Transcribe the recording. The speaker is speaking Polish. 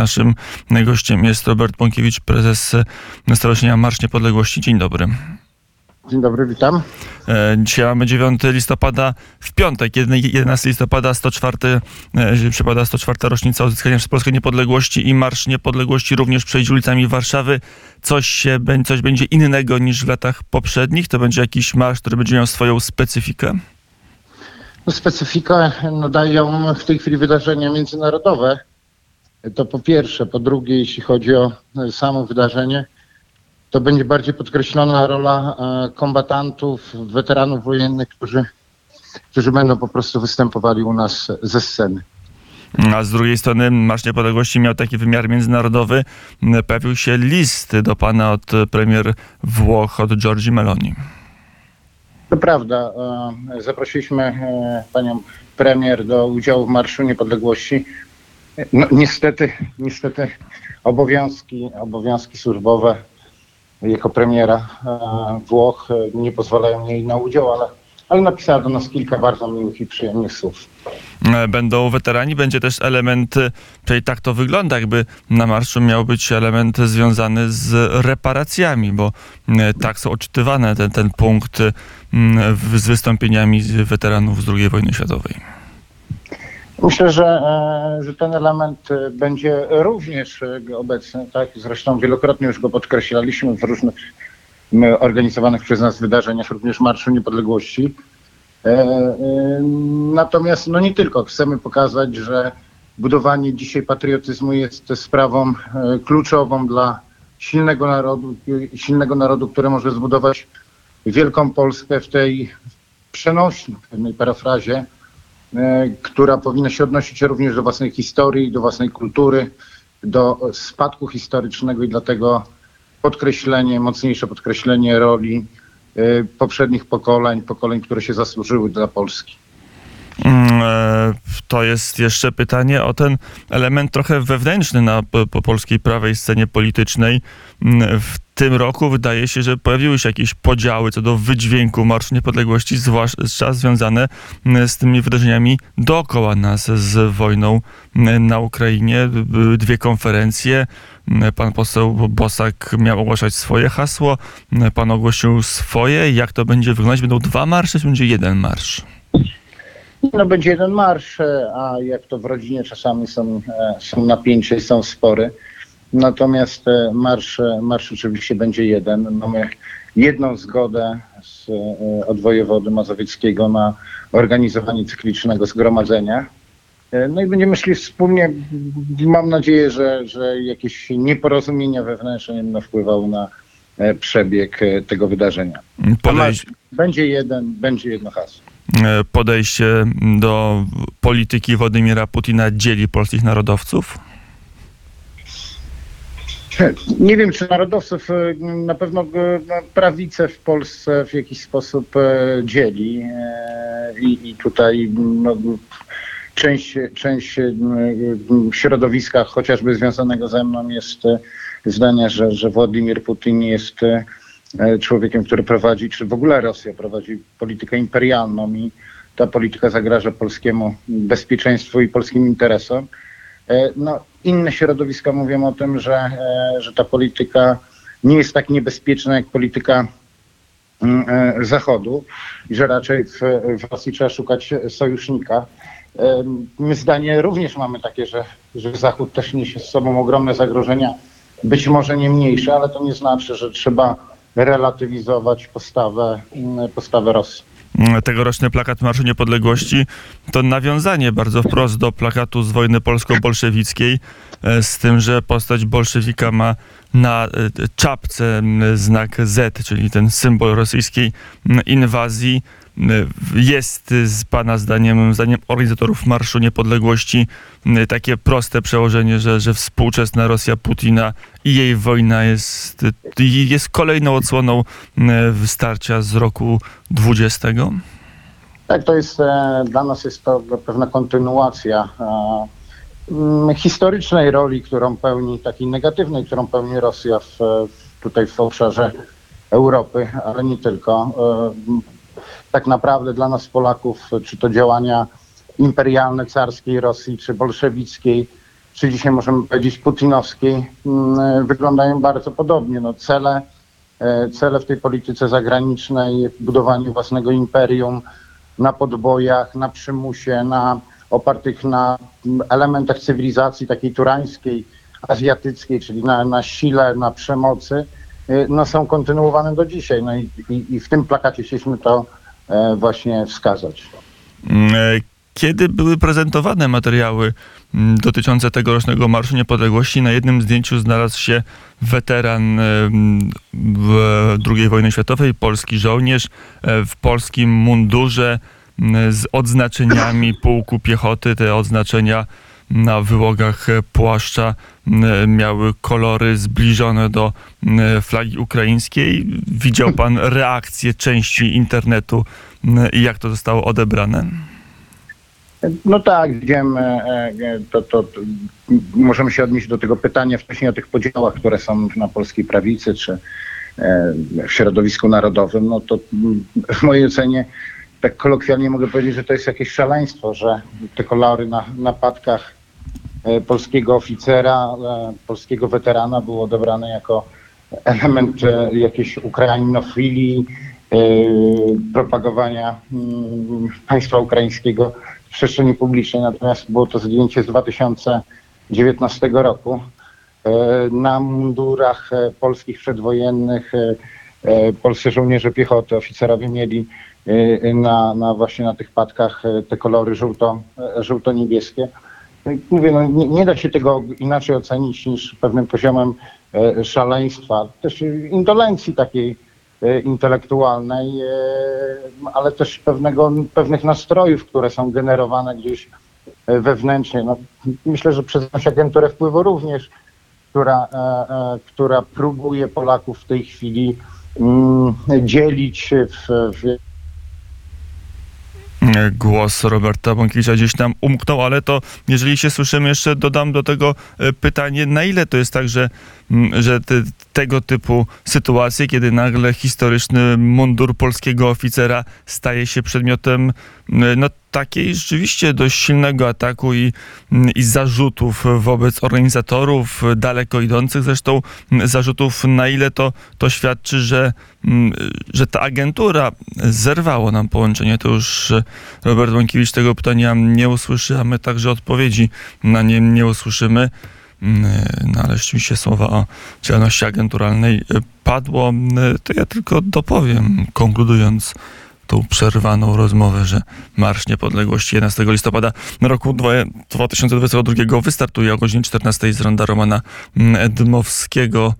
Naszym gościem jest Robert Bąkiewicz, prezes Stowarzyszenia Marsz Niepodległości. Dzień dobry. Dzień dobry, witam. E, Dzisiaj mamy 9 listopada, w piątek, 11 listopada, 104, e, przypada 104 rocznica odzyskania przez Polskę niepodległości i Marsz Niepodległości również przejdzie ulicami Warszawy. Coś, się, coś będzie innego niż w latach poprzednich? To będzie jakiś marsz, który będzie miał swoją specyfikę? No, specyfikę nadają w tej chwili wydarzenia międzynarodowe. To po pierwsze. Po drugie, jeśli chodzi o e, samo wydarzenie, to będzie bardziej podkreślona rola e, kombatantów, weteranów wojennych, którzy, którzy będą po prostu występowali u nas ze sceny. A z drugiej strony Marsz Niepodległości miał taki wymiar międzynarodowy. Pojawił się list do pana od premier Włoch, od Giorgi Meloni. To prawda. e, Zaprosiliśmy panią premier do udziału w Marszu Niepodległości. No, niestety, niestety obowiązki, obowiązki służbowe jako premiera e, Włoch e, nie pozwalają jej na udział, ale, ale napisała do nas kilka bardzo miłych i przyjemnych słów. E, Będą weterani, będzie też element, czyli tak to wygląda, jakby na marszu miał być element związany z reparacjami, bo tak są odczytywane ten, ten punkt z wystąpieniami weteranów z II wojny światowej. Myślę, że, e, że ten element e, będzie również e, obecny. Tak? Zresztą wielokrotnie już go podkreślaliśmy w różnych organizowanych przez nas wydarzeniach, również Marszu Niepodległości. Natomiast no nie tylko. Chcemy pokazać, że budowanie dzisiaj patriotyzmu jest sprawą kluczową dla silnego narodu, silnego narodu, który może zbudować wielką Polskę w tej przenośni, w pewnej parafrazie, która powinna się odnosić również do własnej historii, do własnej kultury, do spadku historycznego i dlatego podkreślenie, mocniejsze podkreślenie roli e, poprzednich pokoleń, pokoleń, które się zasłużyły dla Polski. Mm, e, To jest jeszcze pytanie o ten element trochę wewnętrzny na po, po polskiej prawej scenie politycznej. Mm, W tym roku wydaje się, że pojawiły się jakieś podziały co do wydźwięku Marszu Niepodległości, zwłaszcza związane z tymi wydarzeniami dookoła nas, z wojną na Ukrainie. Były dwie konferencje. Pan poseł Bosak miał ogłaszać swoje hasło, pan ogłosił swoje. Jak to będzie wyglądać? Będą dwa marsze, czy będzie jeden marsz? No będzie jeden marsz, e, a jak to w rodzinie czasami są, e, są napięcia i są spory. Natomiast e, marsz, e, marsz oczywiście będzie jeden. Mamy jedną zgodę z, e, od wojewody mazowieckiego na organizowanie cyklicznego zgromadzenia. No i będziemy szli wspólnie. Mam nadzieję, że, że jakieś nieporozumienia wewnętrzne nie będą wpływały na przebieg tego wydarzenia. Podejść, będzie jeden, będzie jedno hasło. podejście do polityki Władimira Putina dzieli polskich narodowców? Nie wiem, czy narodowców e, na pewno e, prawicę w Polsce w jakiś sposób e, dzieli i, i tutaj no, część, część środowiska, chociażby związanego ze mną, jest zdania, że, że Władimir Putin jest człowiekiem, który prowadzi, czy w ogóle Rosja prowadzi politykę imperialną i ta polityka zagraża polskiemu bezpieczeństwu i polskim interesom. No, inne środowiska mówią o tym, że, e, że ta polityka nie jest tak niebezpieczna jak polityka mm, e, Zachodu i że raczej w, w Rosji trzeba szukać sojusznika. E, My zdanie również mamy takie, że, że Zachód też niesie z sobą ogromne zagrożenia, być może nie mniejsze, ale to nie znaczy, że trzeba relatywizować postawę, mm, postawę Rosji. Mm, Tegoroczny plakat Marszu Niepodległości to nawiązanie bardzo wprost do plakatu z wojny polsko-bolszewickiej, e, z tym, że postać bolszewika ma na e, czapce m, znak Z, czyli ten symbol rosyjskiej m, inwazji. Jest z Pana zdaniem, zdaniem organizatorów Marszu Niepodległości takie proste przełożenie, że, że współczesna Rosja Putina i jej wojna jest, jest kolejną odsłoną starcia z roku 20. Tak, to jest e, dla nas jest to pewna kontynuacja e, historycznej roli, którą pełni, takiej negatywnej, którą pełni Rosja w, w, tutaj w obszarze Europy, ale nie tylko. E, tak naprawdę dla nas Polaków, czy to działania imperialne carskiej Rosji, czy bolszewickiej, czy dzisiaj możemy powiedzieć putinowskiej, mm, wyglądają bardzo podobnie. No, cele, e, cele w tej polityce zagranicznej, budowaniu własnego imperium na podbojach, na przymusie, na opartych na elementach cywilizacji takiej turańskiej, azjatyckiej, czyli na, na sile, na przemocy, y, no, są kontynuowane do dzisiaj. No i, i, i w tym plakacie chcieliśmy to e, właśnie wskazać. Mm, e, Kiedy były prezentowane materiały mm, dotyczące tegorocznego Marszu Niepodległości, na jednym zdjęciu znalazł się weteran e, mm, II wojny światowej, polski żołnierz e, w polskim mundurze z odznaczeniami pułku piechoty. Te odznaczenia na wyłogach płaszcza miały kolory zbliżone do flagi ukraińskiej. Widział pan reakcję części internetu i jak to zostało odebrane? No tak, widziałem, e, e, to, to, to możemy się odnieść do tego pytania wcześniej o tych podziałach, które są na polskiej prawicy czy e, w środowisku narodowym. No to w mojej ocenie, tak kolokwialnie mogę powiedzieć, że to jest jakieś szaleństwo, że te kolory na napadkach e, polskiego oficera, e, polskiego weterana były odebrane jako element e, jakiejś ukrainofilii, e, propagowania mm, państwa ukraińskiego w przestrzeni publicznej. Natomiast było to zdjęcie z 2019 roku. E, Na mundurach e, polskich przedwojennych e, e, polscy żołnierze piechoty, oficerowie mieli e, na, na właśnie na tych patkach e, te kolory żółto, e, żółto-niebieskie. No i Mówię, no nie, nie da się tego inaczej ocenić niż pewnym poziomem e, szaleństwa, też indolencji takiej e, intelektualnej, e, ale też pewnego, pewnych nastrojów, które są generowane gdzieś wewnętrznie. No, myślę, że przez naszą agenturę wpływu również, która, która próbuje Polaków w tej chwili mm, dzielić w, w Głos Roberta Bąkiewicza gdzieś tam umknął, ale to jeżeli się słyszymy, jeszcze dodam do tego e, pytanie, na ile to jest tak, że, że te, tego typu sytuacje, kiedy nagle historyczny mundur polskiego oficera staje się przedmiotem no, takiej rzeczywiście dość silnego ataku i, i zarzutów wobec organizatorów, daleko idących zresztą zarzutów, na ile to, to świadczy, że, że ta agentura zerwało nam połączenie. To już e, Robert Bąkiewicz tego pytania nie usłyszy, a my także odpowiedzi na nie nie usłyszymy. Mm, No ale słowa o działalności agenturalnej e, padło. Mm, To ja tylko dopowiem, konkludując tą przerwaną rozmowę, że Marsz Niepodległości 11 listopada roku dwa- 2022 wystartuje o godzinie 14 z ronda Romana mm, Dmowskiego.